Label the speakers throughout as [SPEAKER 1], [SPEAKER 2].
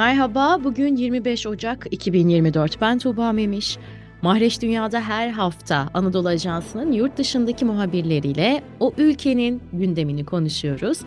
[SPEAKER 1] Merhaba, bugün 25 Ocak 2024. Ben Tuğba Memiş. Mahreç Dünya'da her hafta Anadolu Ajansı'nın yurt dışındaki muhabirleriyle o ülkenin gündemini konuşuyoruz.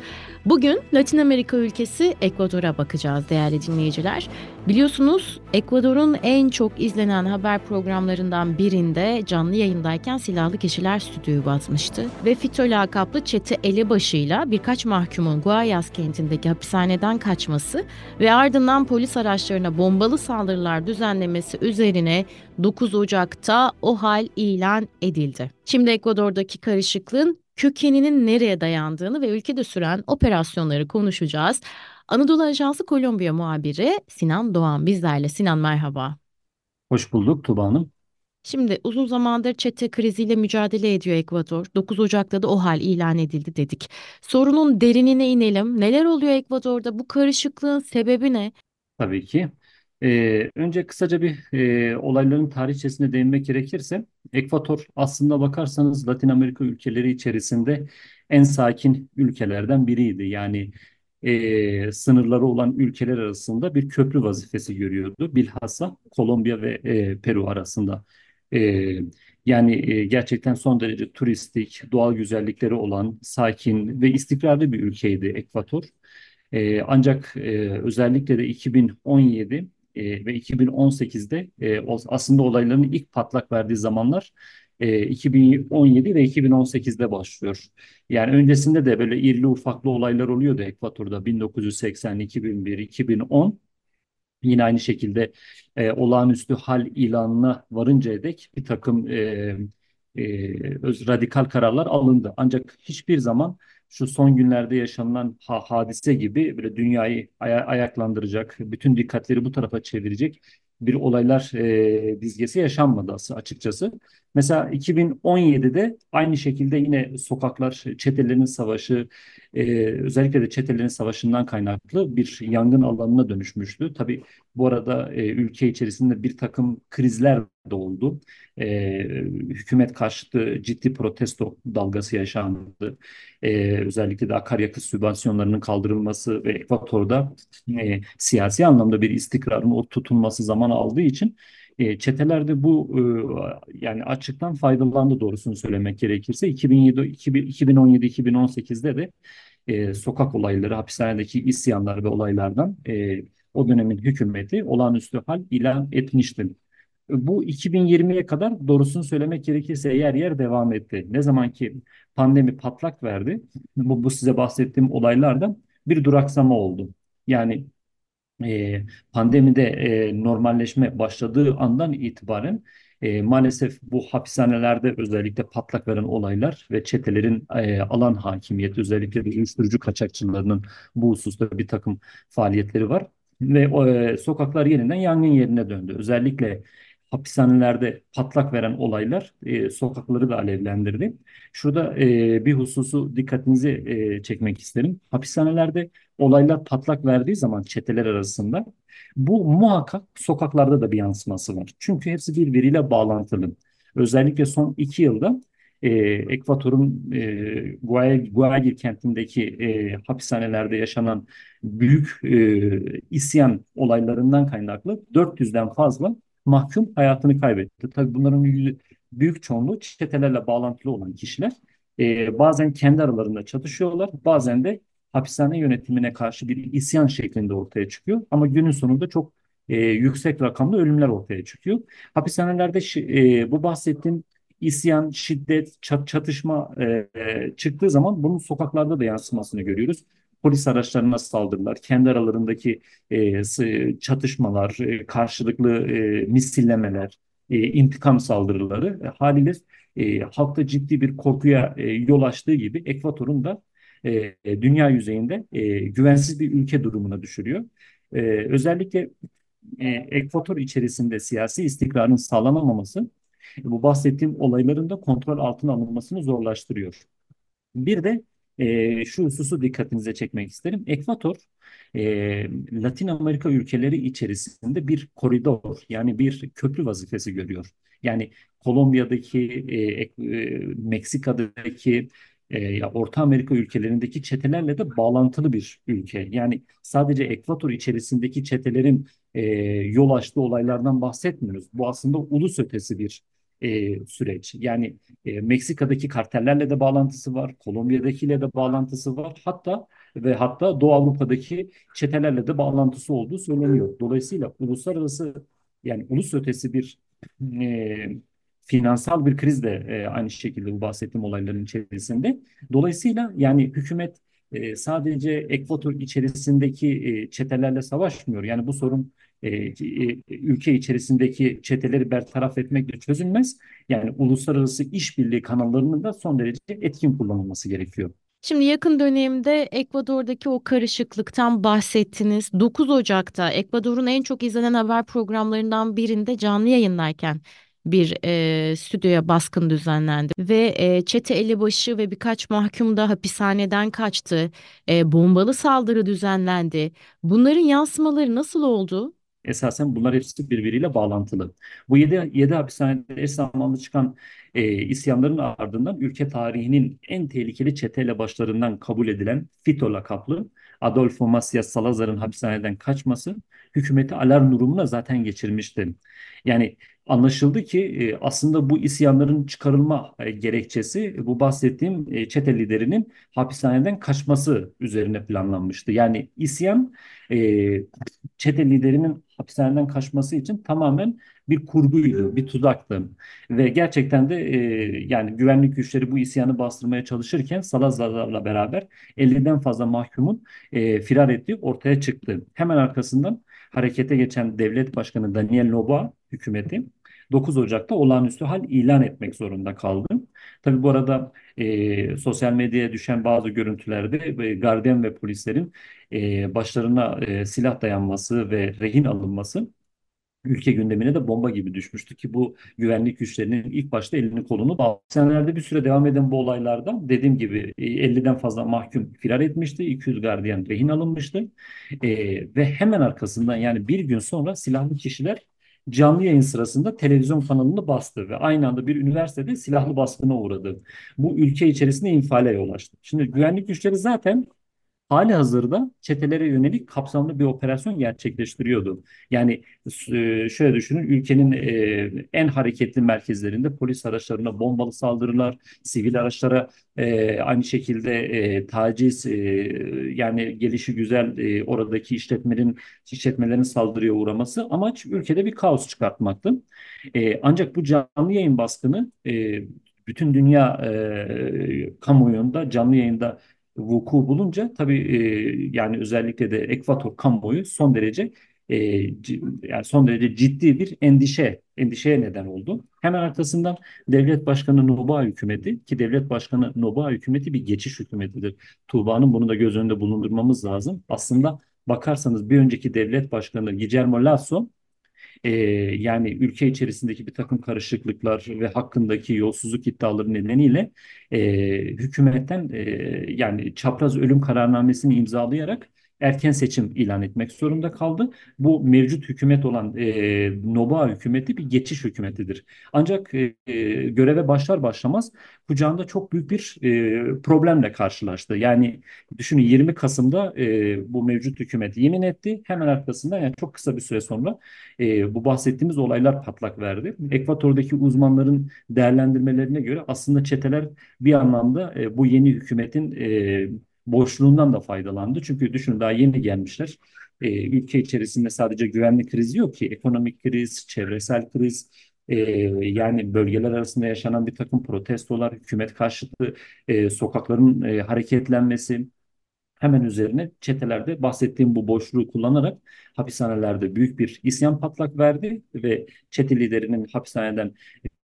[SPEAKER 1] Bugün Latin Amerika ülkesi Ekvador'a bakacağız değerli dinleyiciler. Biliyorsunuz Ekvador'un en çok izlenen haber programlarından birinde canlı yayındayken silahlı kişiler stüdyoyu basmıştı. Ve FITO lakaplı çete elebaşıyla birkaç mahkumun Guayas kentindeki hapishaneden kaçması ve ardından polis araçlarına bombalı saldırılar düzenlemesi üzerine 9 Ocak'ta o hal ilan edildi. Şimdi Ekvador'daki karışıklığın kökeninin nereye dayandığını ve ülkede süren operasyonları konuşacağız. Anadolu Ajansı Kolombiya muhabiri Sinan Doğan bizlerle. Sinan merhaba.
[SPEAKER 2] Hoş bulduk Tuba Hanım.
[SPEAKER 1] Şimdi uzun zamandır çete kriziyle mücadele ediyor Ekvador. 9 Ocak'ta da o hal ilan edildi dedik. Sorunun derinine inelim. Neler oluyor Ekvador'da? Bu karışıklığın sebebi ne?
[SPEAKER 2] Tabii ki. Ee, önce kısaca bir e, olayların tarihçesine değinmek gerekirse, Ekvator aslında bakarsanız Latin Amerika ülkeleri içerisinde en sakin ülkelerden biriydi. Yani e, sınırları olan ülkeler arasında bir köprü vazifesi görüyordu. Bilhassa Kolombiya ve e, Peru arasında. E, yani e, gerçekten son derece turistik, doğal güzellikleri olan, sakin ve istikrarlı bir ülkeydi Ekvator. E, ancak e, özellikle de 2017 e, ve 2018'de e, aslında olayların ilk patlak verdiği zamanlar e, 2017 ve 2018'de başlıyor. Yani öncesinde de böyle irli ufaklı olaylar oluyordu Ekvator'da 1980, 2001, 2010. Yine aynı şekilde e, olağanüstü hal ilanına varıncaya dek bir takım e, e, öz, radikal kararlar alındı. Ancak hiçbir zaman şu son günlerde yaşanılan ha hadise gibi böyle dünyayı aya ayaklandıracak, bütün dikkatleri bu tarafa çevirecek bir olaylar e, dizgesi yaşanmadı açıkçası. Mesela 2017'de aynı şekilde yine sokaklar çetelerin savaşı, e, özellikle de çetelerin savaşından kaynaklı bir yangın alanına dönüşmüştü. Tabii bu arada e, ülke içerisinde bir takım krizler de oldu. E, hükümet karşıtı ciddi protesto dalgası yaşandı. E, özellikle de akaryakıt sübvansiyonlarının kaldırılması ve Ekvator'da e, siyasi anlamda bir istikrarın o tutulması zaman aldığı için e, çetelerde bu e, yani açıktan faydalandı doğrusunu söylemek gerekirse 2007 2017 2018'de de e, sokak olayları, hapishanedeki isyanlar ve olaylardan e, o dönemin hükümeti olağanüstü hal ilan etmişti. Bu 2020'ye kadar doğrusunu söylemek gerekirse yer yer devam etti. Ne zaman ki pandemi patlak verdi, bu, bu size bahsettiğim olaylardan bir duraksama oldu. Yani e, pandemide e, normalleşme başladığı andan itibaren e, maalesef bu hapishanelerde özellikle patlak veren olaylar ve çetelerin e, alan hakimiyeti özellikle de uyuşturucu kaçakçılarının bu hususta bir takım faaliyetleri var. Ve e, sokaklar yeniden yangın yerine döndü. Özellikle hapishanelerde patlak veren olaylar e, sokakları da alevlendirdi. Şurada e, bir hususu dikkatinizi e, çekmek isterim. Hapishanelerde olaylar patlak verdiği zaman çeteler arasında bu muhakkak sokaklarda da bir yansıması var. Çünkü hepsi birbiriyle bağlantılı. Özellikle son iki yılda e, Ekvator'un e, Guayaquil kentindeki e, hapishanelerde yaşanan büyük e, isyan olaylarından kaynaklı 400'den fazla mahkum hayatını kaybetti. Tabii bunların büyük çoğunluğu çetelerle bağlantılı olan kişiler. E, bazen kendi aralarında çatışıyorlar, bazen de hapishane yönetimine karşı bir isyan şeklinde ortaya çıkıyor. Ama günün sonunda çok e, yüksek rakamlı ölümler ortaya çıkıyor. Hapishanelerde e, bu bahsettiğim isyan, şiddet, çatışma e, e, çıktığı zaman bunun sokaklarda da yansımasını görüyoruz polis araçlarına saldırılar, kendi aralarındaki e, çatışmalar, e, karşılıklı e, misillemeler, e, intikam saldırıları e, haliyle e, halkta ciddi bir korkuya e, yol açtığı gibi Ekvator'un da e, dünya yüzeyinde e, güvensiz bir ülke durumuna düşürüyor. E, özellikle e, Ekvator içerisinde siyasi istikrarın sağlanamaması bu bahsettiğim olayların da kontrol altına alınmasını zorlaştırıyor. Bir de e, şu hususu dikkatinize çekmek isterim. Ekvator, e, Latin Amerika ülkeleri içerisinde bir koridor yani bir köprü vazifesi görüyor. Yani Kolombiya'daki, e, e, Meksika'daki, e, Orta Amerika ülkelerindeki çetelerle de bağlantılı bir ülke. Yani sadece Ekvator içerisindeki çetelerin e, yol açtığı olaylardan bahsetmiyoruz. Bu aslında ulus ötesi bir e, süreç. Yani e, Meksika'daki kartellerle de bağlantısı var, Kolombiya'dakiyle de bağlantısı var. Hatta ve hatta Doğu Avrupa'daki çetelerle de bağlantısı olduğu söyleniyor. Dolayısıyla uluslararası yani ulus ötesi bir e, finansal bir kriz de e, aynı şekilde bu bahsettiğim olayların içerisinde. Dolayısıyla yani hükümet e, sadece Ekvator içerisindeki e, çetelerle savaşmıyor. Yani bu sorun ülke içerisindeki çeteleri bertaraf etmekle çözülmez. Yani uluslararası işbirliği kanallarının da son derece etkin kullanılması gerekiyor.
[SPEAKER 1] Şimdi yakın dönemde Ekvador'daki o karışıklıktan bahsettiniz. 9 Ocak'ta Ekvador'un en çok izlenen haber programlarından birinde canlı yayınlarken bir e, stüdyoya baskın düzenlendi ve e, çete elebaşı ve birkaç mahkum da hapishaneden kaçtı. E, bombalı saldırı düzenlendi. Bunların yansımaları nasıl oldu?
[SPEAKER 2] Esasen bunlar hepsi birbiriyle bağlantılı. Bu 7, 7 hapishanede eş zamanlı çıkan e, isyanların ardından ülke tarihinin en tehlikeli çete başlarından kabul edilen FITO lakaplı Adolfo Macias Salazar'ın hapishaneden kaçması hükümeti alarm durumuna zaten geçirmişti. Yani anlaşıldı ki e, aslında bu isyanların çıkarılma e, gerekçesi bu bahsettiğim e, çete liderinin hapishaneden kaçması üzerine planlanmıştı. Yani isyan çete liderinin hapishaneden kaçması için tamamen bir kurguydu, bir tuzaktı. Ve gerçekten de yani güvenlik güçleri bu isyanı bastırmaya çalışırken Salazar'la beraber 50'den fazla mahkumun firar ettiği ortaya çıktı. Hemen arkasından harekete geçen devlet başkanı Daniel Noboa hükümeti 9 Ocak'ta olağanüstü hal ilan etmek zorunda kaldı. Tabi bu arada e, sosyal medyaya düşen bazı görüntülerde e, gardiyan ve polislerin e, başlarına e, silah dayanması ve rehin alınması ülke gündemine de bomba gibi düşmüştü ki bu güvenlik güçlerinin ilk başta elini kolunu bağlı. Senelerde bir süre devam eden bu olaylardan dediğim gibi 50'den fazla mahkum firar etmişti. 200 gardiyan rehin alınmıştı. E, ve hemen arkasından yani bir gün sonra silahlı kişiler canlı yayın sırasında televizyon kanalını bastı ve aynı anda bir üniversitede silahlı baskına uğradı. Bu ülke içerisinde infiale yol açtı. Şimdi güvenlik güçleri zaten hali hazırda çetelere yönelik kapsamlı bir operasyon gerçekleştiriyordu. Yani e, şöyle düşünün ülkenin e, en hareketli merkezlerinde polis araçlarına bombalı saldırılar, sivil araçlara e, aynı şekilde taciz yani gelişi güzel oradaki işletmenin işletmelerin saldırıya uğraması amaç ülkede bir kaos çıkartmaktı. Ancak bu canlı yayın baskını bütün dünya e, kamuoyunda canlı yayında vuku bulunca tabii e, yani özellikle de Ekvator kamuoyu son derece e, yani son derece ciddi bir endişe endişeye neden oldu. Hemen arkasından Devlet Başkanı Noboa hükümeti ki Devlet Başkanı Noboa hükümeti bir geçiş hükümetidir. Tuğba'nın bunu da göz önünde bulundurmamız lazım. Aslında bakarsanız bir önceki Devlet Başkanı Guillermo Lasso e, yani ülke içerisindeki bir takım karışıklıklar ve hakkındaki yolsuzluk iddiaları nedeniyle e, hükümetten e, yani çapraz ölüm kararnamesini imzalayarak erken seçim ilan etmek zorunda kaldı. Bu mevcut hükümet olan e, Noboa hükümeti bir geçiş hükümetidir. Ancak e, göreve başlar başlamaz kucağında çok büyük bir e, problemle karşılaştı. Yani düşünün 20 Kasım'da e, bu mevcut hükümet yemin etti. Hemen arkasından yani çok kısa bir süre sonra e, bu bahsettiğimiz olaylar patlak verdi. Ekvator'daki uzmanların değerlendirmelerine göre aslında çeteler bir anlamda e, bu yeni hükümetin e, boşluğundan da faydalandı. Çünkü düşün daha yeni gelmişler. E, ülke içerisinde sadece güvenlik krizi yok ki ekonomik kriz, çevresel kriz, e, yani bölgeler arasında yaşanan bir takım protestolar, hükümet karşıtı e, sokakların e, hareketlenmesi, hemen üzerine çetelerde bahsettiğim bu boşluğu kullanarak hapishanelerde büyük bir isyan patlak verdi ve çete liderinin hapishaneden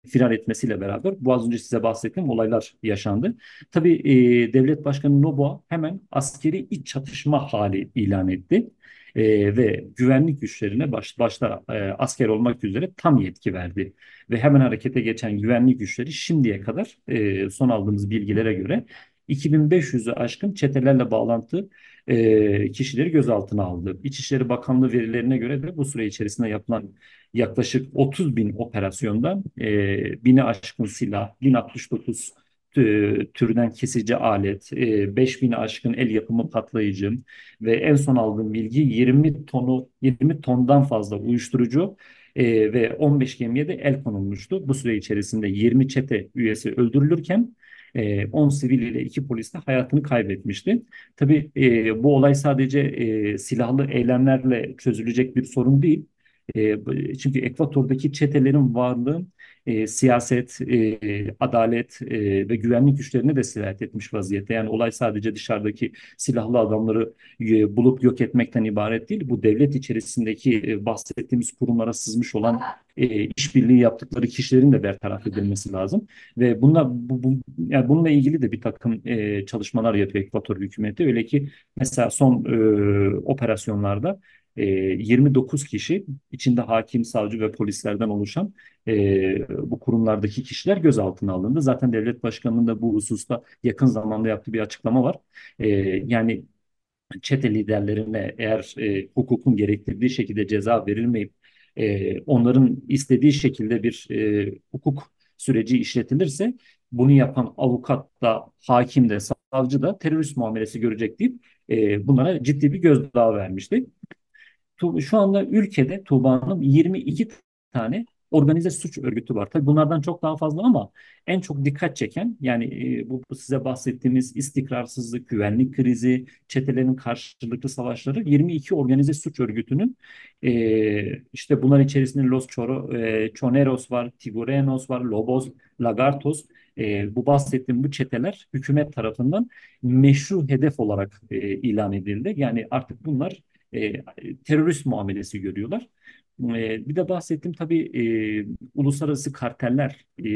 [SPEAKER 2] firar etmesiyle beraber bu az önce size bahsettiğim olaylar yaşandı. Tabii e, devlet başkanı Noboa hemen askeri iç çatışma hali ilan etti. E, ve güvenlik güçlerine baş, başta e, asker olmak üzere tam yetki verdi. Ve hemen harekete geçen güvenlik güçleri şimdiye kadar e, son aldığımız bilgilere göre 2500'ü aşkın çetelerle bağlantı e, kişileri gözaltına aldı. İçişleri Bakanlığı verilerine göre de bu süre içerisinde yapılan yaklaşık 30 bin operasyondan e, bini aşkın silah, 1069 türden kesici alet, 5000 aşkın el yapımı patlayıcı ve en son aldığım bilgi 20 tonu 20 tondan fazla uyuşturucu ve 15 gemiye de el konulmuştu. Bu süre içerisinde 20 çete üyesi öldürülürken 10 sivil ile 2 polis de hayatını kaybetmişti. Tabii bu olay sadece silahlı eylemlerle çözülecek bir sorun değil. Çünkü Ekvator'daki çetelerin varlığı e, siyaset, e, adalet e, ve güvenlik güçlerine de sirayet etmiş vaziyette. Yani olay sadece dışarıdaki silahlı adamları e, bulup yok etmekten ibaret değil. Bu devlet içerisindeki e, bahsettiğimiz kurumlara sızmış olan e, işbirliği yaptıkları kişilerin de bertaraf edilmesi lazım. Ve bununla, bu, bu, yani bununla ilgili de bir takım e, çalışmalar yapıyor Ekvator hükümeti. Öyle ki mesela son e, operasyonlarda 29 kişi içinde hakim, savcı ve polislerden oluşan e, bu kurumlardaki kişiler gözaltına alındı. Zaten devlet başkanının da bu hususta yakın zamanda yaptığı bir açıklama var. E, yani çete liderlerine eğer e, hukukun gerektirdiği şekilde ceza verilmeyip e, onların istediği şekilde bir e, hukuk süreci işletilirse bunu yapan avukat da, hakim de, savcı da terörist muamelesi görecek deyip e, bunlara ciddi bir gözdağı vermişti. Şu anda ülkede Tuğba Hanım 22 tane organize suç örgütü var. Tabii bunlardan çok daha fazla ama en çok dikkat çeken yani e, bu size bahsettiğimiz istikrarsızlık, güvenlik krizi, çetelerin karşılıklı savaşları 22 organize suç örgütünün e, işte bunlar içerisinde Los Choro, e, Choneros var, Tigurenos var, Lobos, Lagartos bu bahsettiğim bu çeteler hükümet tarafından meşru hedef olarak ilan edildi. Yani artık bunlar e, terörist muamelesi görüyorlar. E, bir de bahsettim tabii e, uluslararası karteller e,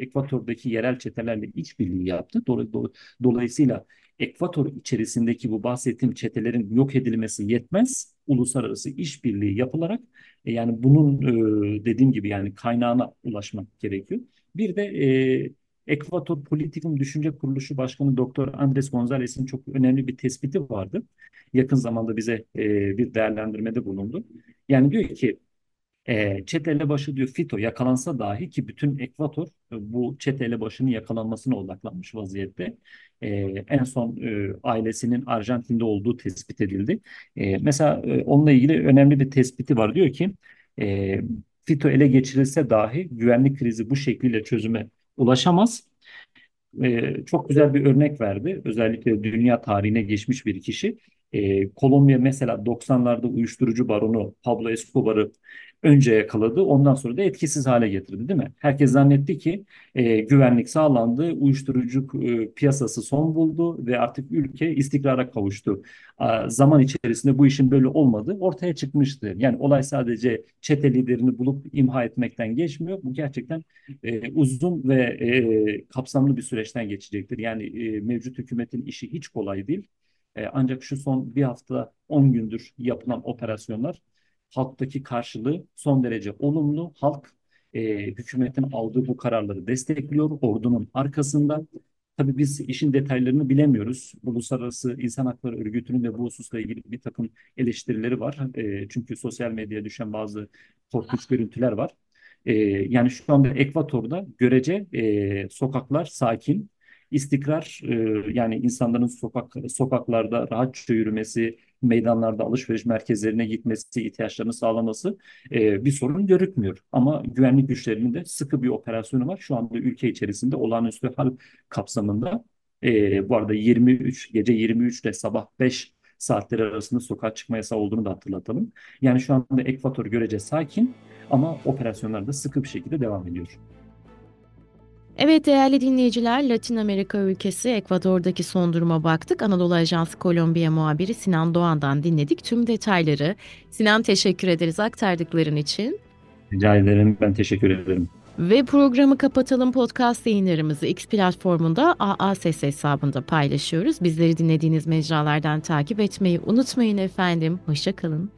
[SPEAKER 2] Ekvator'daki yerel çetelerle işbirliği yaptı. Do do dolayısıyla Ekvator içerisindeki bu bahsettiğim çetelerin yok edilmesi yetmez. Uluslararası işbirliği yapılarak e, yani bunun e, dediğim gibi yani kaynağına ulaşmak gerekiyor. Bir de e, Ekvator Politikum Düşünce Kuruluşu Başkanı Doktor Andres Gonzalez'in çok önemli bir tespiti vardı. Yakın zamanda bize e, bir değerlendirmede bulundu. Yani diyor ki e, çete elebaşı diyor FITO yakalansa dahi ki bütün Ekvator e, bu çete elebaşının yakalanmasına odaklanmış vaziyette. E, en son e, ailesinin Arjantin'de olduğu tespit edildi. E, mesela e, onunla ilgili önemli bir tespiti var. Diyor ki e, FITO ele geçirilse dahi güvenlik krizi bu şekliyle çözüme ulaşamaz. Ee, çok güzel bir örnek verdi. Özellikle dünya tarihine geçmiş bir kişi. Ee, Kolombiya mesela 90'larda uyuşturucu baronu Pablo Escobar'ı önce yakaladı. Ondan sonra da etkisiz hale getirdi değil mi? Herkes zannetti ki e, güvenlik sağlandı, uyuşturucu e, piyasası son buldu ve artık ülke istikrara kavuştu. A, zaman içerisinde bu işin böyle olmadı. Ortaya çıkmıştı. Yani olay sadece çete liderini bulup imha etmekten geçmiyor. Bu gerçekten e, uzun ve e, kapsamlı bir süreçten geçecektir. Yani e, mevcut hükümetin işi hiç kolay değil. E, ancak şu son bir hafta 10 gündür yapılan operasyonlar halktaki karşılığı son derece olumlu. Halk e, hükümetin aldığı bu kararları destekliyor. Ordunun arkasında. Tabii biz işin detaylarını bilemiyoruz. Uluslararası İnsan Hakları Örgütü'nün de bu hususla ilgili bir takım eleştirileri var. E, çünkü sosyal medyaya düşen bazı korkunç görüntüler var. E, yani şu anda Ekvator'da görece e, sokaklar sakin, istikrar e, yani insanların sokak sokaklarda rahatça yürümesi, meydanlarda alışveriş merkezlerine gitmesi, ihtiyaçlarını sağlaması e, bir sorun görükmüyor. Ama güvenlik güçlerinin de sıkı bir operasyonu var. Şu anda ülke içerisinde olağanüstü hal kapsamında e, bu arada 23 gece 23 ile sabah 5 saatler arasında sokağa çıkma yasağı olduğunu da hatırlatalım. Yani şu anda Ekvator görece sakin ama operasyonlar da sıkı bir şekilde devam ediyor.
[SPEAKER 1] Evet değerli dinleyiciler, Latin Amerika ülkesi Ekvador'daki son duruma baktık. Anadolu Ajansı Kolombiya muhabiri Sinan Doğan'dan dinledik tüm detayları. Sinan teşekkür ederiz aktardıkların için.
[SPEAKER 2] Rica ederim, ben teşekkür ederim.
[SPEAKER 1] Ve programı kapatalım podcast yayınlarımızı X platformunda AA Ses hesabında paylaşıyoruz. Bizleri dinlediğiniz mecralardan takip etmeyi unutmayın efendim. Hoşçakalın.